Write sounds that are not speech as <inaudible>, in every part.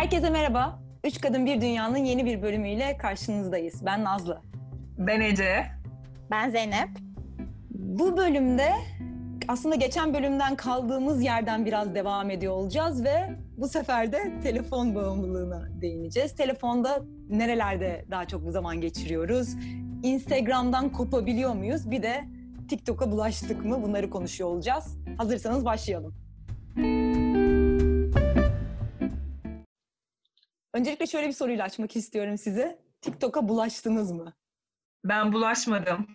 Herkese merhaba. Üç Kadın Bir Dünya'nın yeni bir bölümüyle karşınızdayız. Ben Nazlı. Ben Ece. Ben Zeynep. Bu bölümde aslında geçen bölümden kaldığımız yerden biraz devam ediyor olacağız ve bu sefer de telefon bağımlılığına değineceğiz. Telefonda nerelerde daha çok bu zaman geçiriyoruz? Instagram'dan kopabiliyor muyuz? Bir de TikTok'a bulaştık mı? Bunları konuşuyor olacağız. Hazırsanız başlayalım. Öncelikle şöyle bir soruyla açmak istiyorum size. TikTok'a bulaştınız mı? Ben bulaşmadım.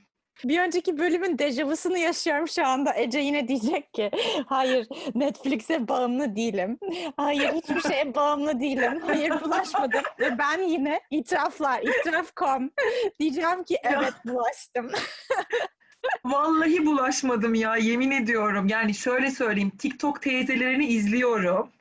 Bir önceki bölümün dejavusunu yaşıyorum şu anda. Ece yine diyecek ki hayır Netflix'e bağımlı değilim. Hayır hiçbir şeye bağımlı değilim. Hayır bulaşmadım. Ve ben yine itiraflar, itiraf.com diyeceğim ki evet bulaştım. <laughs> Vallahi bulaşmadım ya yemin ediyorum. Yani şöyle söyleyeyim TikTok teyzelerini izliyorum.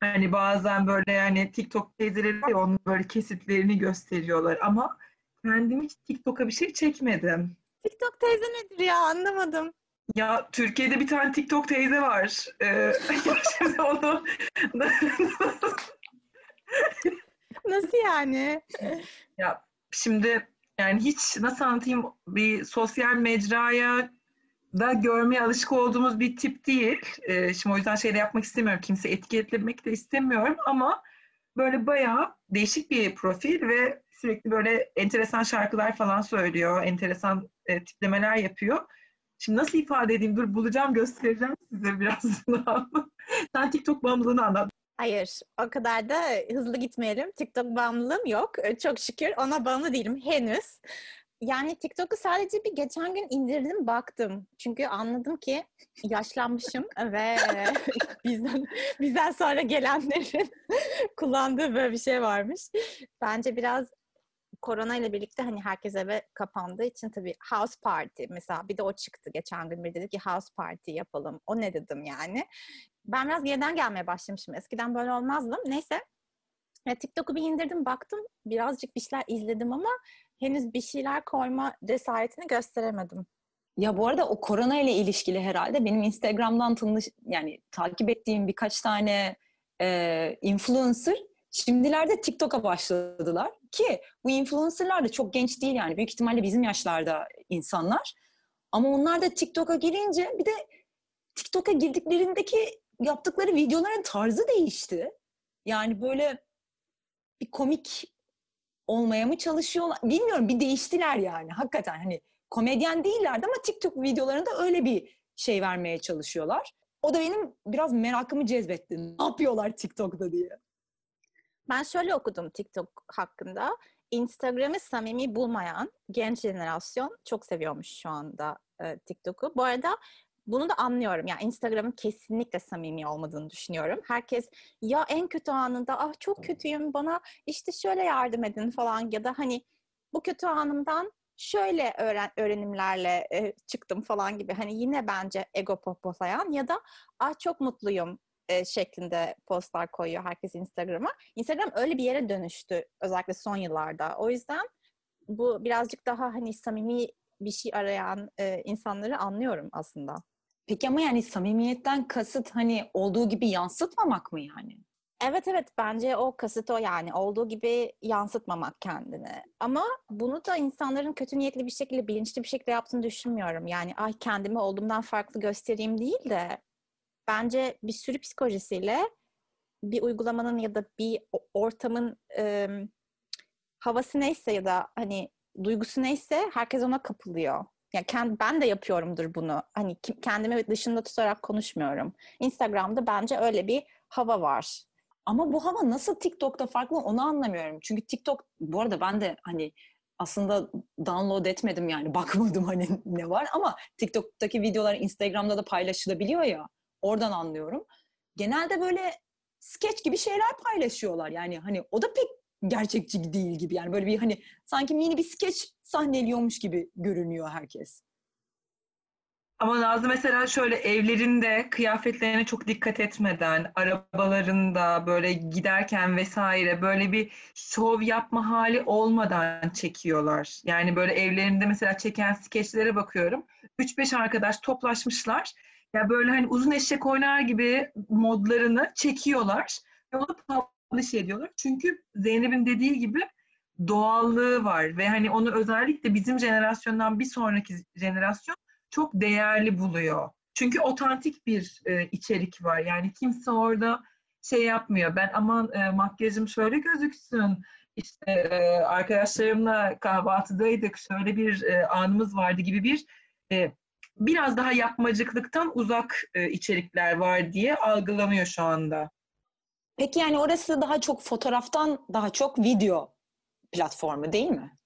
Hani bazen böyle yani TikTok teyzeleri var ya onun böyle kesitlerini gösteriyorlar ama kendim hiç TikTok'a bir şey çekmedim. TikTok teyze nedir ya anlamadım. Ya Türkiye'de bir tane TikTok teyze var. Ee, <laughs> şimdi onu <laughs> Nasıl yani? ya şimdi yani hiç nasıl anlatayım bir sosyal mecraya da görmeye alışık olduğumuz bir tip değil. Ee, şimdi o yüzden şey de yapmak istemiyorum. Kimse etiketlemek de istemiyorum ama böyle bayağı değişik bir profil ve sürekli böyle enteresan şarkılar falan söylüyor. Enteresan e, tiplemeler yapıyor. Şimdi nasıl ifade edeyim? Dur bulacağım göstereceğim size birazdan. <laughs> Sen TikTok bağımlılığını anlat. Hayır, o kadar da hızlı gitmeyelim. TikTok bağımlılığım yok. Çok şükür ona bağımlı değilim henüz. Yani TikTok'u sadece bir geçen gün indirdim, baktım. Çünkü anladım ki yaşlanmışım ve <laughs> bizden bizden sonra gelenlerin <laughs> kullandığı böyle bir şey varmış. Bence biraz korona ile birlikte hani herkes eve kapandığı için tabii house party mesela bir de o çıktı geçen gün bir dedi ki house party yapalım. O ne dedim yani. Ben biraz geriden gelmeye başlamışım. Eskiden böyle olmazdım. Neyse. Ya, TikTok'u bir indirdim baktım. Birazcık bir şeyler izledim ama henüz bir şeyler koyma cesaretini gösteremedim. Ya bu arada o korona ile ilişkili herhalde benim Instagram'dan tanış yani takip ettiğim birkaç tane e, influencer şimdilerde TikTok'a başladılar ki bu influencerlar da çok genç değil yani büyük ihtimalle bizim yaşlarda insanlar. Ama onlar da TikTok'a girince bir de TikTok'a girdiklerindeki yaptıkları videoların tarzı değişti. Yani böyle bir komik olmaya mı çalışıyorlar? Bilmiyorum bir değiştiler yani. Hakikaten hani komedyen değillerdi ama TikTok videolarında öyle bir şey vermeye çalışıyorlar. O da benim biraz merakımı cezbetti. Ne yapıyorlar TikTok'ta diye. Ben şöyle okudum TikTok hakkında. Instagram'ı samimi bulmayan genç jenerasyon çok seviyormuş şu anda e, TikTok'u. Bu arada bunu da anlıyorum. Yani Instagram'ın kesinlikle samimi olmadığını düşünüyorum. Herkes ya en kötü anında ah çok kötüyüm bana işte şöyle yardım edin falan ya da hani bu kötü anımdan şöyle öğren öğrenimlerle e, çıktım falan gibi. Hani yine bence ego poplayan ya da ah çok mutluyum e, şeklinde postlar koyuyor herkes Instagram'a. Instagram öyle bir yere dönüştü özellikle son yıllarda. O yüzden bu birazcık daha hani samimi bir şey arayan e, insanları anlıyorum aslında. Peki ama yani samimiyetten kasıt hani olduğu gibi yansıtmamak mı yani? Evet evet bence o kasıt o yani olduğu gibi yansıtmamak kendini. Ama bunu da insanların kötü niyetli bir şekilde bilinçli bir şekilde yaptığını düşünmüyorum. Yani ay kendimi olduğumdan farklı göstereyim değil de bence bir sürü psikolojisiyle bir uygulamanın ya da bir ortamın e, havası neyse ya da hani duygusu neyse herkes ona kapılıyor. Yani kend, ben de yapıyorumdur bunu. Hani kim- kendimi dışında tutarak konuşmuyorum. Instagram'da bence öyle bir hava var. Ama bu hava nasıl TikTok'ta farklı onu anlamıyorum. Çünkü TikTok bu arada ben de hani aslında download etmedim yani <laughs> bakmadım hani ne var ama TikTok'taki videolar Instagram'da da paylaşılabiliyor ya oradan anlıyorum. Genelde böyle sketch gibi şeyler paylaşıyorlar yani hani o da pek gerçekçi değil gibi yani böyle bir hani sanki mini bir sketch sahneliyormuş gibi görünüyor herkes. Ama Nazlı mesela şöyle evlerinde kıyafetlerine çok dikkat etmeden, arabalarında böyle giderken vesaire böyle bir şov yapma hali olmadan çekiyorlar. Yani böyle evlerinde mesela çeken skeçlere bakıyorum. 3-5 arkadaş toplaşmışlar. Ya böyle hani uzun eşek oynar gibi modlarını çekiyorlar. Ve onu şey diyorlar. Çünkü Zeynep'in dediği gibi doğallığı var ve hani onu özellikle bizim jenerasyondan bir sonraki jenerasyon çok değerli buluyor. Çünkü otantik bir e, içerik var. Yani kimse orada şey yapmıyor. Ben aman e, makyajım şöyle gözüksün. İşte e, arkadaşlarımla kahvaltıdaydık. Şöyle bir e, anımız vardı gibi bir e, biraz daha yapmacıklıktan uzak e, içerikler var diye algılanıyor şu anda. Peki yani orası daha çok fotoğraftan daha çok video platformu değil mi?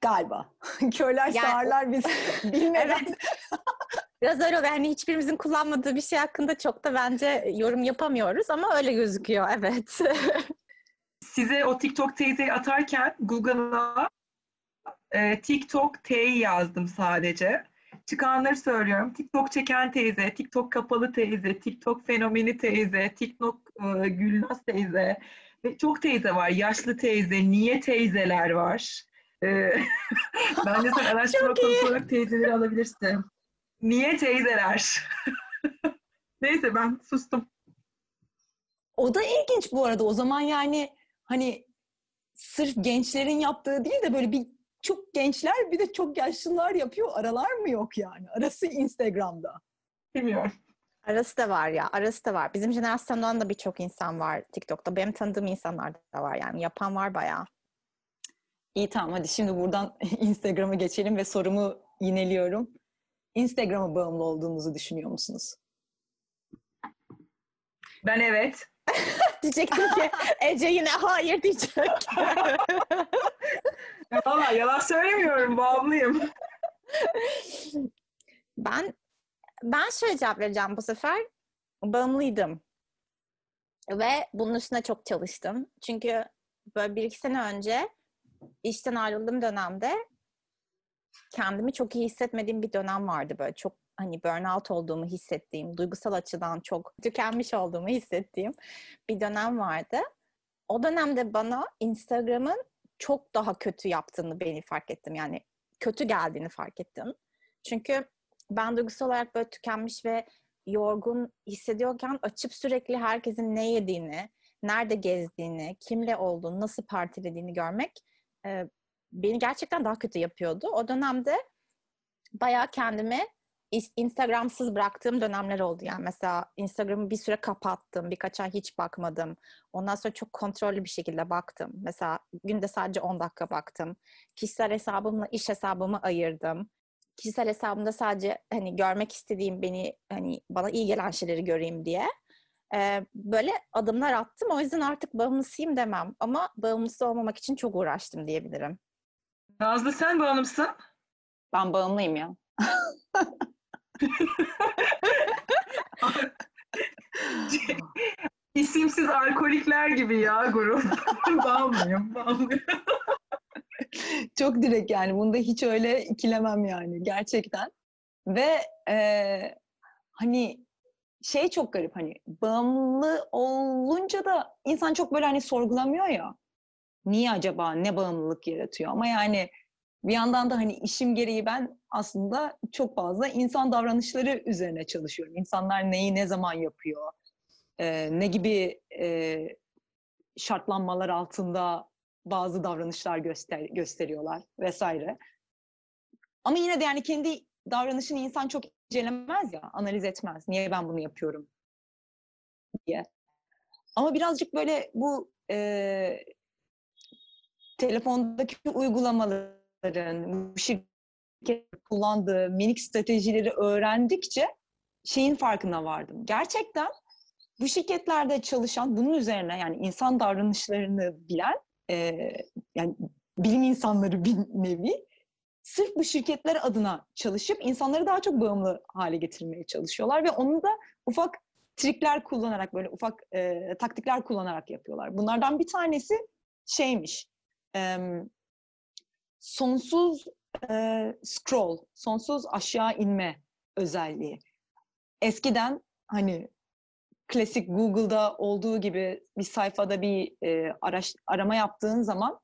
Galiba. <laughs> Körler Yani- sağırlar biz <laughs> bilmeden. Evet. <laughs> Biraz öyle oluyor. Yani hiçbirimizin kullanmadığı bir şey hakkında çok da bence yorum yapamıyoruz ama öyle gözüküyor. Evet. Size o TikTok teyzeyi atarken Google'a e, TikTok T'yi yazdım sadece. Çıkanları söylüyorum. TikTok çeken teyze, TikTok kapalı teyze, TikTok fenomeni teyze, TikTok e, Gülnaz teyze. Ve çok teyze var. Yaşlı teyze, niye teyzeler var. E, <laughs> bence sen <laughs> araştırma konusu olarak teyzeleri alabilirsin. Niye teyzeler? <laughs> Neyse ben sustum. O da ilginç bu arada. O zaman yani hani sırf gençlerin yaptığı değil de böyle bir çok gençler bir de çok yaşlılar yapıyor. Aralar mı yok yani? Arası Instagram'da. Bilmiyorum. Arası da var ya. Arası da var. Bizim jenerasyondan da birçok insan var TikTok'ta. Benim tanıdığım insanlar da var yani. Yapan var bayağı. İyi tamam hadi şimdi buradan <laughs> Instagram'a geçelim ve sorumu yineliyorum. Instagram'a bağımlı olduğunuzu düşünüyor musunuz? Ben evet. <laughs> Diyecektim ki <laughs> Ece yine hayır diyecek. Valla yalan söylemiyorum. Bağımlıyım. ben ben şöyle cevap vereceğim bu sefer. Bağımlıydım. Ve bunun üstüne çok çalıştım. Çünkü böyle bir iki sene önce işten ayrıldığım dönemde kendimi çok iyi hissetmediğim bir dönem vardı böyle çok hani burnout olduğumu hissettiğim, duygusal açıdan çok tükenmiş olduğumu hissettiğim bir dönem vardı. O dönemde bana Instagram'ın çok daha kötü yaptığını beni fark ettim. Yani kötü geldiğini fark ettim. Çünkü ben duygusal olarak böyle tükenmiş ve yorgun hissediyorken açıp sürekli herkesin ne yediğini, nerede gezdiğini, kimle olduğunu, nasıl partilediğini görmek e, beni gerçekten daha kötü yapıyordu. O dönemde bayağı kendimi Instagram'sız bıraktığım dönemler oldu. Yani mesela Instagram'ı bir süre kapattım, birkaç ay hiç bakmadım. Ondan sonra çok kontrollü bir şekilde baktım. Mesela günde sadece 10 dakika baktım. Kişisel hesabımla iş hesabımı ayırdım. Kişisel hesabımda sadece hani görmek istediğim beni hani bana iyi gelen şeyleri göreyim diye. Ee, böyle adımlar attım. O yüzden artık bağımlısıyım demem. Ama bağımlısı olmamak için çok uğraştım diyebilirim. Nazlı sen bağımlısın. Ben bağımlıyım ya. <laughs> <laughs> İsimsiz alkolikler gibi ya grup. <laughs> bağımlıyım, bağımlıyım. Çok direkt yani. Bunda hiç öyle ikilemem yani gerçekten. Ve e, hani şey çok garip hani bağımlı olunca da insan çok böyle hani sorgulamıyor ya. Niye acaba ne bağımlılık yaratıyor? Ama yani bir yandan da hani işim gereği ben aslında çok fazla insan davranışları üzerine çalışıyorum. İnsanlar neyi ne zaman yapıyor? e, ne gibi e, şartlanmalar altında bazı davranışlar göster gösteriyorlar vesaire. Ama yine de yani kendi davranışını insan çok incelemez ya, analiz etmez. Niye ben bunu yapıyorum diye. Ama birazcık böyle bu e, telefondaki uygulamaların, bu şirket kullandığı minik stratejileri öğrendikçe şeyin farkına vardım. Gerçekten bu şirketlerde çalışan, bunun üzerine yani insan davranışlarını bilen, e, yani bilim insanları bir nevi, sırf bu şirketler adına çalışıp insanları daha çok bağımlı hale getirmeye çalışıyorlar ve onu da ufak trikler kullanarak, böyle ufak e, taktikler kullanarak yapıyorlar. Bunlardan bir tanesi şeymiş, e, sonsuz e, scroll, sonsuz aşağı inme özelliği. Eskiden hani klasik Google'da olduğu gibi bir sayfada bir e, araş, arama yaptığın zaman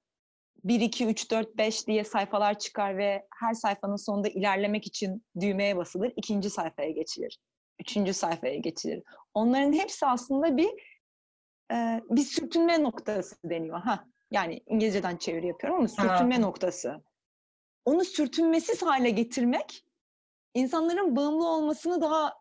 1, 2, 3, 4, 5 diye sayfalar çıkar ve her sayfanın sonunda ilerlemek için düğmeye basılır. ikinci sayfaya geçilir. Üçüncü sayfaya geçilir. Onların hepsi aslında bir e, bir sürtünme noktası deniyor. Ha, yani İngilizceden çeviri yapıyorum ama sürtünme Ha. noktası. Onu sürtünmesiz hale getirmek insanların bağımlı olmasını daha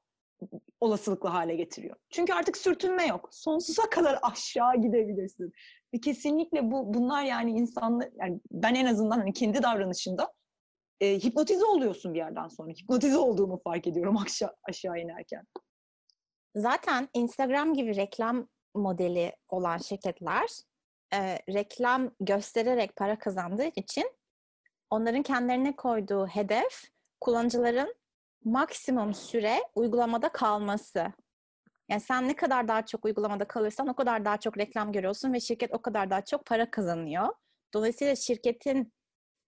olasılıklı hale getiriyor. Çünkü artık sürtünme yok. Sonsuza kadar aşağı gidebilirsin. Ve kesinlikle bu bunlar yani insanlar yani ben en azından hani kendi davranışımda e, hipnotize oluyorsun bir yerden sonra. Hipnotize olduğumu fark ediyorum aşağı aşağı inerken. Zaten Instagram gibi reklam modeli olan şirketler e, reklam göstererek para kazandığı için onların kendilerine koyduğu hedef kullanıcıların maksimum süre uygulamada kalması. Yani sen ne kadar daha çok uygulamada kalırsan o kadar daha çok reklam görüyorsun ve şirket o kadar daha çok para kazanıyor. Dolayısıyla şirketin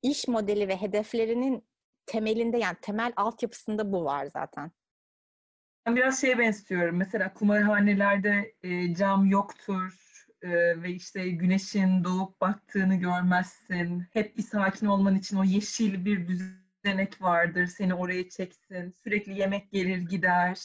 iş modeli ve hedeflerinin temelinde yani temel altyapısında bu var zaten. Ben biraz şeye benziyorum. Mesela kumarhanelerde e, cam yoktur e, ve işte güneşin doğup battığını görmezsin. Hep bir sakin olman için o yeşil bir düzenek vardır. Seni oraya çeksin. Sürekli yemek gelir gider.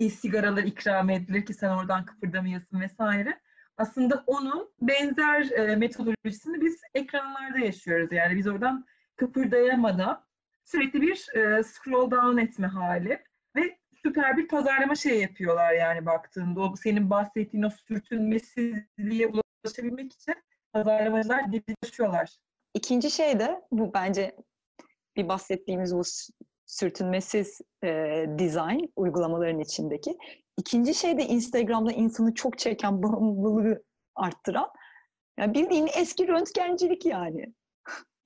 E, sigaralar ikram edilir ki sen oradan kıpırdamayasın vesaire. Aslında onun benzer e, metodolojisini biz ekranlarda yaşıyoruz. Yani biz oradan kıpırdayamadan sürekli bir e, scroll down etme hali ve süper bir pazarlama şey yapıyorlar yani baktığında. O senin bahsettiğin o sürtünmesizliğe ulaşabilmek için pazarlamacılar didişiyorlar. İkinci şey de bu bence bir bahsettiğimiz bu sürtünmesiz e, design uygulamaların içindeki. İkinci şey de Instagram'da insanı çok çeken bağımlılığı arttıran. Yani bildiğin eski röntgencilik yani.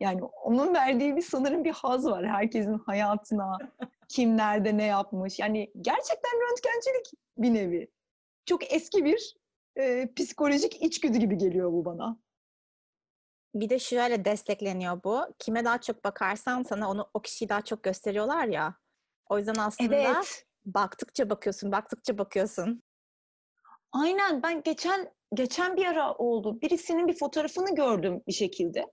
Yani onun verdiği bir sanırım bir haz var. Herkesin hayatına, <laughs> kim nerede ne yapmış. Yani gerçekten röntgencilik bir nevi. Çok eski bir e, psikolojik içgüdü gibi geliyor bu bana. Bir de şöyle destekleniyor bu. Kime daha çok bakarsan sana onu o kişiyi daha çok gösteriyorlar ya. O yüzden aslında Evet. baktıkça bakıyorsun, baktıkça bakıyorsun. Aynen ben geçen geçen bir ara oldu. Birisinin bir fotoğrafını gördüm bir şekilde.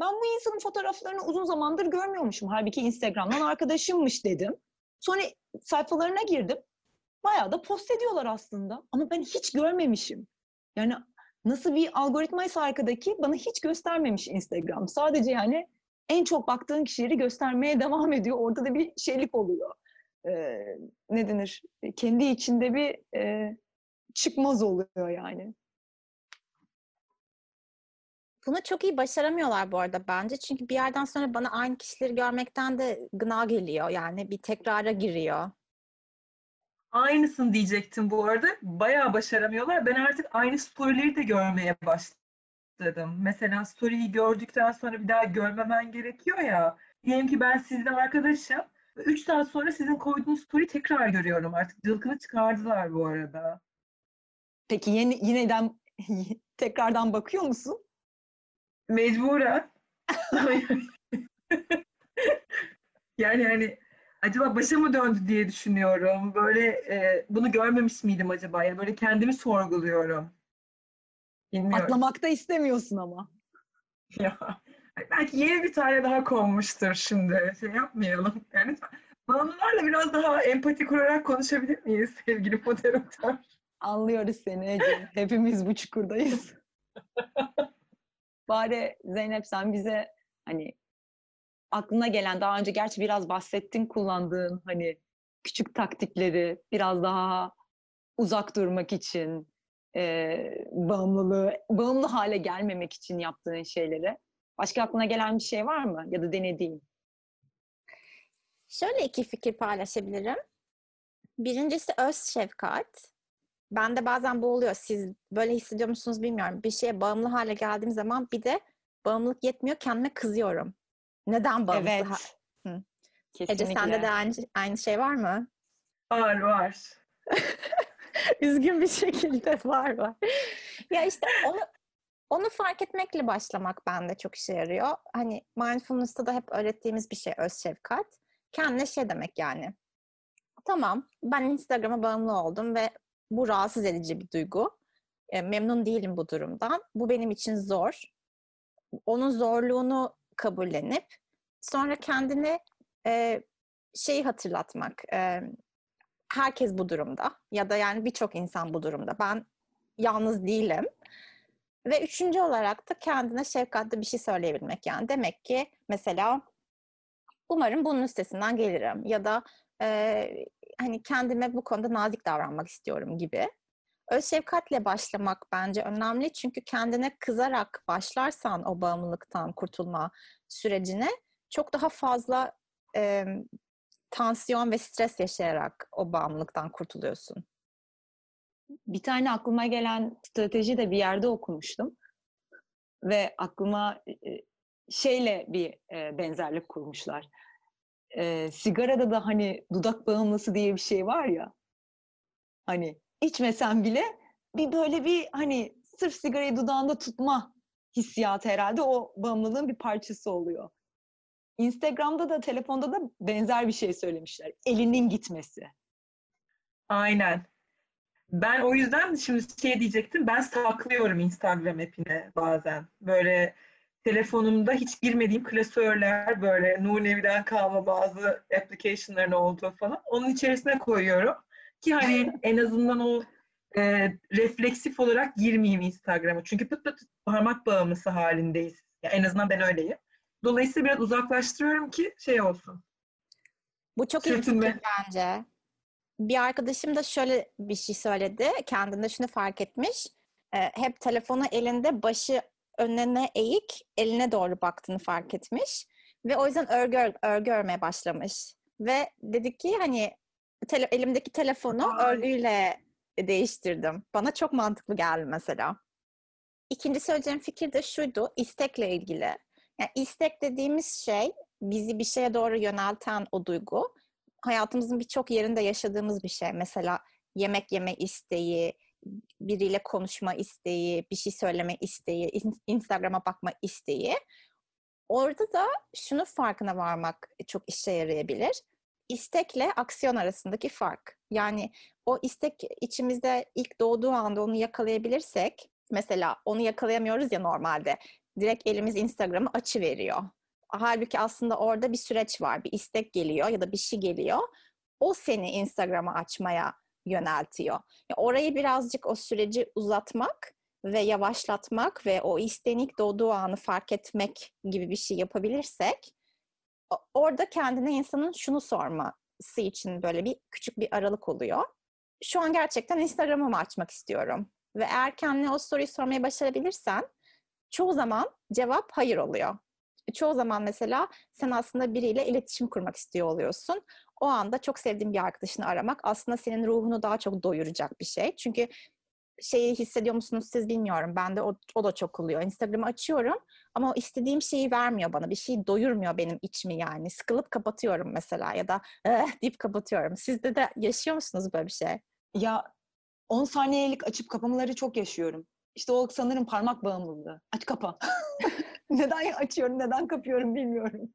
Ben bu insanın fotoğraflarını uzun zamandır görmüyormuşum. Halbuki Instagram'dan arkadaşımmış dedim. Sonra sayfalarına girdim. Bayağı da post ediyorlar aslında. Ama ben hiç görmemişim. Yani nasıl bir algoritmaysa arkadaki bana hiç göstermemiş Instagram. Sadece yani en çok baktığın kişileri göstermeye devam ediyor. Orada da bir şeylik oluyor. Ee, ne denir? Kendi içinde bir e, çıkmaz oluyor yani. Bunu çok iyi başaramıyorlar bu arada bence. Çünkü bir yerden sonra bana aynı kişileri görmekten de gına geliyor. Yani bir tekrara giriyor. Aynısını diyecektim bu arada. Bayağı başaramıyorlar. Ben artık aynı storyleri de görmeye başladım. Mesela story'yi gördükten sonra bir daha görmemen gerekiyor ya. Diyelim ki ben sizle arkadaşım. Üç saat sonra sizin koyduğunuz story tekrar görüyorum artık. Cılkını çıkardılar bu arada. Peki yeni, yineden <laughs> tekrardan bakıyor musun? Mecburen. <laughs> yani hani acaba başa mı döndü diye düşünüyorum. Böyle e, bunu görmemiş miydim acaba? Yani böyle kendimi sorguluyorum. Bilmiyorum. Atlamakta istemiyorsun ama. <laughs> Ya, belki yeni bir tane daha konmuştur şimdi. Şey yapmayalım. Yani bağımlılarla biraz daha empati kurarak konuşabilir miyiz sevgili moderatör? Anlıyoruz seni Ece. Hepimiz bu çukurdayız. <laughs> Bari Zeynep sen bize hani aklına gelen daha önce gerçi biraz bahsettin kullandığın hani küçük taktikleri biraz daha uzak durmak için e, bağımlılığı bağımlı hale gelmemek için yaptığın şeyleri. Başka aklına gelen bir şey var mı ya da denediğin? Şöyle iki fikir paylaşabilirim. Birincisi öz şefkat. Ben de bazen bu oluyor. Siz böyle hissediyor musunuz bilmiyorum. Bir şeye bağımlı hale geldiğim zaman bir de bağımlılık yetmiyor. Kendime kızıyorum. Neden bağımlı? Evet. Hı. Kesinlikle. Ece sende de aynı, aynı şey var mı? Var var. <laughs> Üzgün bir şekilde var var. ya işte onu onu fark etmekle başlamak bende çok işe yarıyor. Hani mindfulness'ta da hep öğrettiğimiz bir şey öz şefkat. Kendine şey demek yani. Tamam ben Instagram'a bağımlı oldum ve bu rahatsız edici bir duygu. E, memnun değilim bu durumdan. Bu benim için zor. Onun zorluğunu kabullenip sonra kendini e, şeyi hatırlatmak. E, herkes bu durumda ya da yani birçok insan bu durumda. Ben yalnız değilim. Ve üçüncü olarak da kendine şefkatli bir şey söyleyebilmek. Yani demek ki mesela umarım bunun üstesinden gelirim ya da e, hani kendime bu konuda nazik davranmak istiyorum gibi. Öz şefkatle başlamak bence önemli çünkü kendine kızarak başlarsan o bağımlılıktan kurtulma sürecine çok daha fazla e, tansiyon ve stres yaşayarak o bağımlılıktan kurtuluyorsun. Bir tane aklıma gelen strateji de bir yerde okumuştum. Ve aklıma şeyle bir benzerlik kurmuşlar. E, sigarada da hani dudak bağımlısı diye bir şey var ya. Hani içmesen bile bir böyle bir hani sırf sigarayı dudağında tutma hissiyatı herhalde o bağımlılığın bir parçası oluyor. Instagram'da da telefonda da benzer bir şey söylemişler. Elinin gitmesi. Aynen. Ben o yüzden şimdi şey diyecektim. Ben saklıyorum Instagram app'ine bazen. Böyle telefonumda hiç girmediğim klasörler böyle Nunevi'den kalma bazı application'ların olduğu falan. Onun içerisine koyuyorum. Ki hani en azından o e, refleksif olarak girmeyeyim Instagram'a. Çünkü pıt pıt parmak bağımlısı halindeyiz. Yani en azından ben öyleyim. Dolayısıyla biraz uzaklaştırıyorum ki şey olsun. Bu çok iyi bir fikir bence. Bir arkadaşım da şöyle bir şey söyledi. Kendinde şunu fark etmiş. E, hep telefonu elinde başı önüne eğik, eline doğru baktığını fark etmiş. Ve o yüzden örgü, örgü örmeye başlamış. Ve dedi ki hani tele, elimdeki telefonu Ay. örgüyle değiştirdim. Bana çok mantıklı geldi mesela. İkinci söyleyeceğim fikir de şuydu, istekle ilgili. Yani istek dediğimiz şey bizi bir şeye doğru yönelten o duygu. Hayatımızın birçok yerinde yaşadığımız bir şey. Mesela yemek yeme isteği, biriyle konuşma isteği, bir şey söyleme isteği, Instagram'a bakma isteği. Orada da şunu farkına varmak çok işe yarayabilir. İstekle aksiyon arasındaki fark. Yani o istek içimizde ilk doğduğu anda onu yakalayabilirsek, mesela onu yakalayamıyoruz ya normalde. Direkt elimiz Instagram'ı açı veriyor. Halbuki aslında orada bir süreç var. Bir istek geliyor ya da bir şey geliyor. O seni Instagram'ı açmaya yöneltiyor. orayı birazcık o süreci uzatmak ve yavaşlatmak ve o istenik doğduğu anı fark etmek gibi bir şey yapabilirsek orada kendine insanın şunu sorması için böyle bir küçük bir aralık oluyor. Şu an gerçekten Instagram'ımı açmak istiyorum. Ve eğer kendine o soruyu sormayı başarabilirsen çoğu zaman cevap hayır oluyor. Çoğu zaman mesela sen aslında biriyle iletişim kurmak istiyor oluyorsun o anda çok sevdiğin bir arkadaşını aramak aslında senin ruhunu daha çok doyuracak bir şey. Çünkü şeyi hissediyor musunuz siz bilmiyorum. Ben de o, o da çok oluyor. Instagram'ı açıyorum ama o istediğim şeyi vermiyor bana. Bir şey doyurmuyor benim içimi yani. Sıkılıp kapatıyorum mesela ya da eh, deyip kapatıyorum. Sizde de yaşıyor musunuz böyle bir şey? Ya 10 saniyelik açıp kapamaları çok yaşıyorum. İşte o sanırım parmak bağımlılığı. Aç kapa. <laughs> <laughs> neden açıyorum, neden kapıyorum bilmiyorum.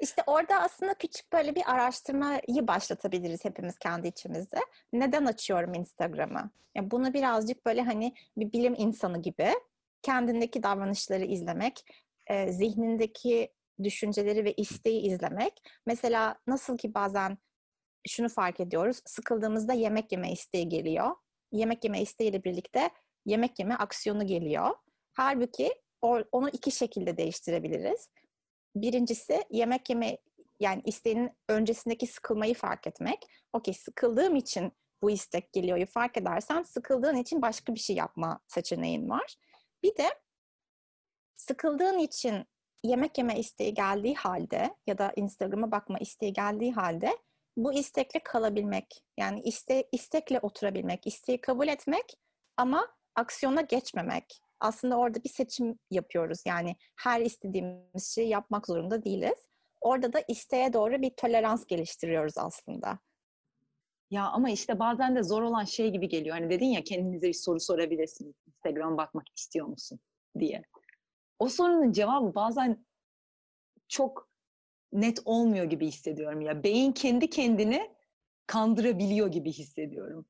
İşte orada aslında küçük böyle bir araştırmayı başlatabiliriz hepimiz kendi içimizde. Neden açıyorum Instagram'ı? Yani bunu birazcık böyle hani bir bilim insanı gibi kendindeki davranışları izlemek, e, zihnindeki düşünceleri ve isteği izlemek. Mesela nasıl ki bazen şunu fark ediyoruz. Sıkıldığımızda yemek yeme isteği geliyor. Yemek yeme isteğiyle birlikte yemek yeme aksiyonu geliyor. Halbuki onu iki şekilde değiştirebiliriz. Birincisi yemek yeme yani isteğinin öncesindeki sıkılmayı fark etmek. Okey sıkıldığım için bu istek geliyor fark edersen sıkıldığın için başka bir şey yapma seçeneğin var. Bir de sıkıldığın için yemek yeme isteği geldiği halde ya da Instagram'a bakma isteği geldiği halde bu istekle kalabilmek. Yani iste, istekle oturabilmek, isteği kabul etmek ama aksiyona geçmemek aslında orada bir seçim yapıyoruz. Yani her istediğimiz şeyi yapmak zorunda değiliz. Orada da isteğe doğru bir tolerans geliştiriyoruz aslında. Ya ama işte bazen de zor olan şey gibi geliyor. Hani dedin ya kendinize bir soru sorabilirsiniz. Instagram bakmak istiyor musun diye. O sorunun cevabı bazen çok net olmuyor gibi hissediyorum ya. Beyin kendi kendini kandırabiliyor gibi hissediyorum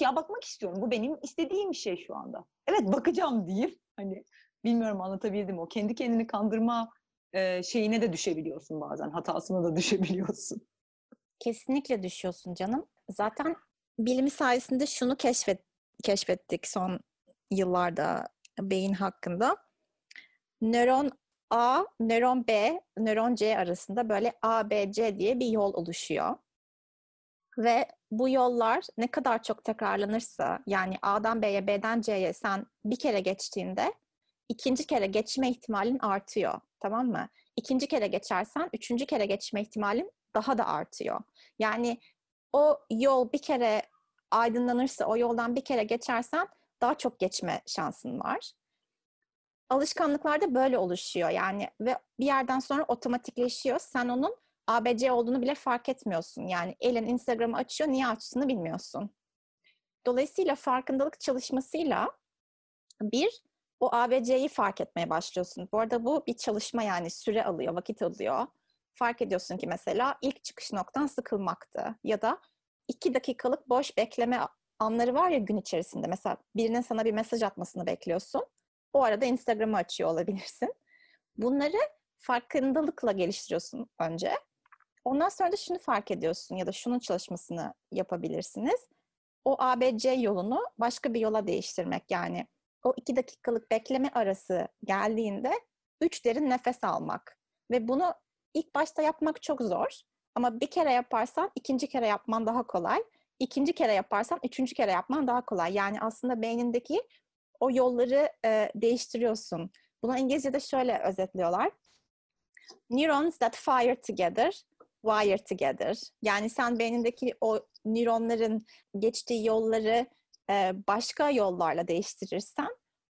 ya bakmak istiyorum. Bu benim istediğim bir şey şu anda. Evet bakacağım diyeyim. Hani bilmiyorum anlatabildim o. Kendi kendini kandırma e, şeyine de düşebiliyorsun bazen. Hatasına da <laughs> düşebiliyorsun. Kesinlikle düşüyorsun canım. Zaten bilimi sayesinde şunu keşfet, keşfettik son yıllarda beyin hakkında. Nöron A, nöron B, nöron C arasında böyle A, B, C diye bir yol oluşuyor. Ve bu yollar ne kadar çok tekrarlanırsa yani A'dan B'ye, B'den C'ye sen bir kere geçtiğinde ikinci kere geçme ihtimalin artıyor. Tamam mı? İkinci kere geçersen üçüncü kere geçme ihtimalin daha da artıyor. Yani o yol bir kere aydınlanırsa, o yoldan bir kere geçersen daha çok geçme şansın var. Alışkanlıklar da böyle oluşuyor yani ve bir yerden sonra otomatikleşiyor. Sen onun ABC olduğunu bile fark etmiyorsun. Yani elin Instagram'ı açıyor, niye açtığını bilmiyorsun. Dolayısıyla farkındalık çalışmasıyla bir, o ABC'yi fark etmeye başlıyorsun. Bu arada bu bir çalışma yani süre alıyor, vakit alıyor. Fark ediyorsun ki mesela ilk çıkış noktan sıkılmaktı. Ya da iki dakikalık boş bekleme anları var ya gün içerisinde. Mesela birinin sana bir mesaj atmasını bekliyorsun. O arada Instagram'ı açıyor olabilirsin. Bunları farkındalıkla geliştiriyorsun önce. Ondan sonra da şunu fark ediyorsun ya da şunun çalışmasını yapabilirsiniz. O ABC yolunu başka bir yola değiştirmek yani. O iki dakikalık bekleme arası geldiğinde üç derin nefes almak. Ve bunu ilk başta yapmak çok zor. Ama bir kere yaparsan ikinci kere yapman daha kolay. İkinci kere yaparsan üçüncü kere yapman daha kolay. Yani aslında beynindeki o yolları e, değiştiriyorsun. Bunu İngilizce'de şöyle özetliyorlar. Neurons that fire together wire together. Yani sen beynindeki o nöronların geçtiği yolları e, başka yollarla değiştirirsen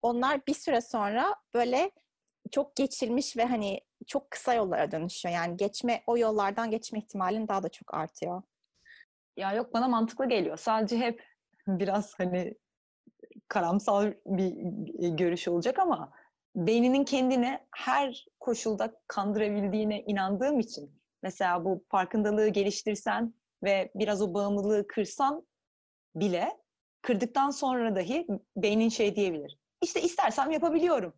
onlar bir süre sonra böyle çok geçilmiş ve hani çok kısa yollara dönüşüyor. Yani geçme o yollardan geçme ihtimalin daha da çok artıyor. Ya yok bana mantıklı geliyor. Sadece hep <laughs> biraz hani karamsal bir görüş olacak ama beyninin kendini her koşulda kandırabildiğine inandığım için mesela bu farkındalığı geliştirsen ve biraz o bağımlılığı kırsan bile kırdıktan sonra dahi beynin şey diyebilir. İşte istersem yapabiliyorum.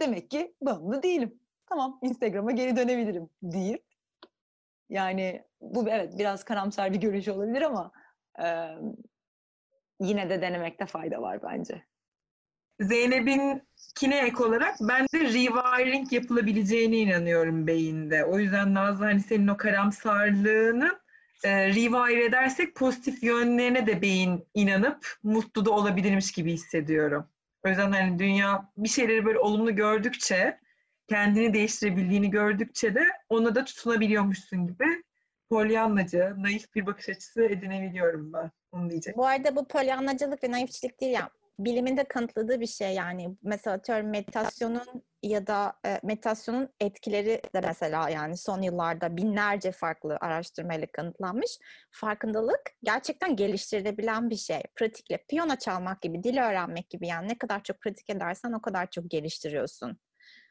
Demek ki bağımlı değilim. Tamam Instagram'a geri dönebilirim deyip yani bu evet biraz karamsar bir görüş olabilir ama e, yine de denemekte fayda var bence. Zeynep'in kine ek olarak ben de rewiring yapılabileceğine inanıyorum beyinde. O yüzden Nazlı hani senin o karamsarlığını e, rewire edersek pozitif yönlerine de beyin inanıp mutlu da olabilirmiş gibi hissediyorum. O yüzden hani dünya bir şeyleri böyle olumlu gördükçe, kendini değiştirebildiğini gördükçe de ona da tutunabiliyormuşsun gibi polyanlacı, naif bir bakış açısı edinebiliyorum ben. Onu diyecek. Bu arada bu polyanlacılık ve naifçilik değil ya bilimin de kanıtladığı bir şey yani mesela atıyorum meditasyonun ya da e, meditasyonun etkileri de mesela yani son yıllarda binlerce farklı araştırmayla kanıtlanmış. Farkındalık gerçekten geliştirilebilen bir şey. Pratikle piyano çalmak gibi, dil öğrenmek gibi yani ne kadar çok pratik edersen o kadar çok geliştiriyorsun.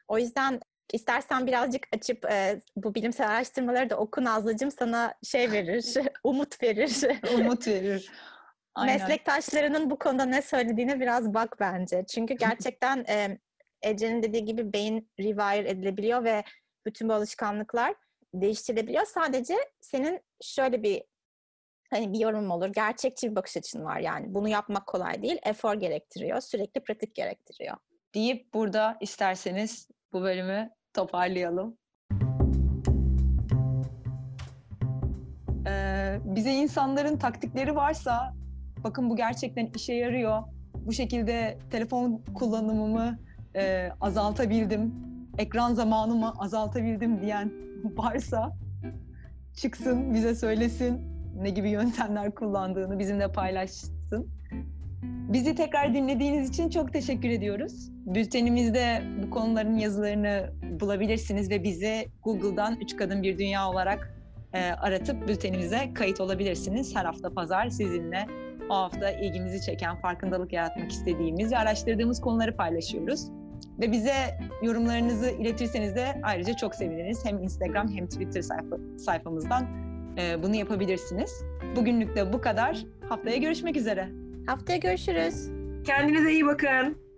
O yüzden istersen birazcık açıp e, bu bilimsel araştırmaları da oku Nazlıcığım sana şey verir, <laughs> umut verir. umut verir. Aynen. Meslektaşlarının bu konuda ne söylediğine biraz bak bence. Çünkü gerçekten e, Ece'nin dediği gibi beyin rewire edilebiliyor ve bütün bu alışkanlıklar değiştirilebiliyor. Sadece senin şöyle bir hani bir yorum olur. Gerçekçi bir bakış açın var yani. Bunu yapmak kolay değil. Efor gerektiriyor. Sürekli pratik gerektiriyor. Deyip burada isterseniz bu bölümü toparlayalım. Ee, bize insanların taktikleri varsa bakın bu gerçekten işe yarıyor. Bu şekilde telefon kullanımımı e, azaltabildim, ekran zamanımı azaltabildim diyen varsa çıksın, bize söylesin ne gibi yöntemler kullandığını bizimle paylaşsın. Bizi tekrar dinlediğiniz için çok teşekkür ediyoruz. Bültenimizde bu konuların yazılarını bulabilirsiniz ve bizi Google'dan Üç Kadın Bir Dünya olarak e, aratıp bültenimize kayıt olabilirsiniz. Her hafta pazar sizinle o hafta ilgimizi çeken, farkındalık yaratmak istediğimiz ve araştırdığımız konuları paylaşıyoruz. Ve bize yorumlarınızı iletirseniz de ayrıca çok seviniriz. Hem Instagram hem Twitter sayfa, sayfamızdan e, bunu yapabilirsiniz. Bugünlük de bu kadar. Haftaya görüşmek üzere. Haftaya görüşürüz. Kendinize iyi bakın.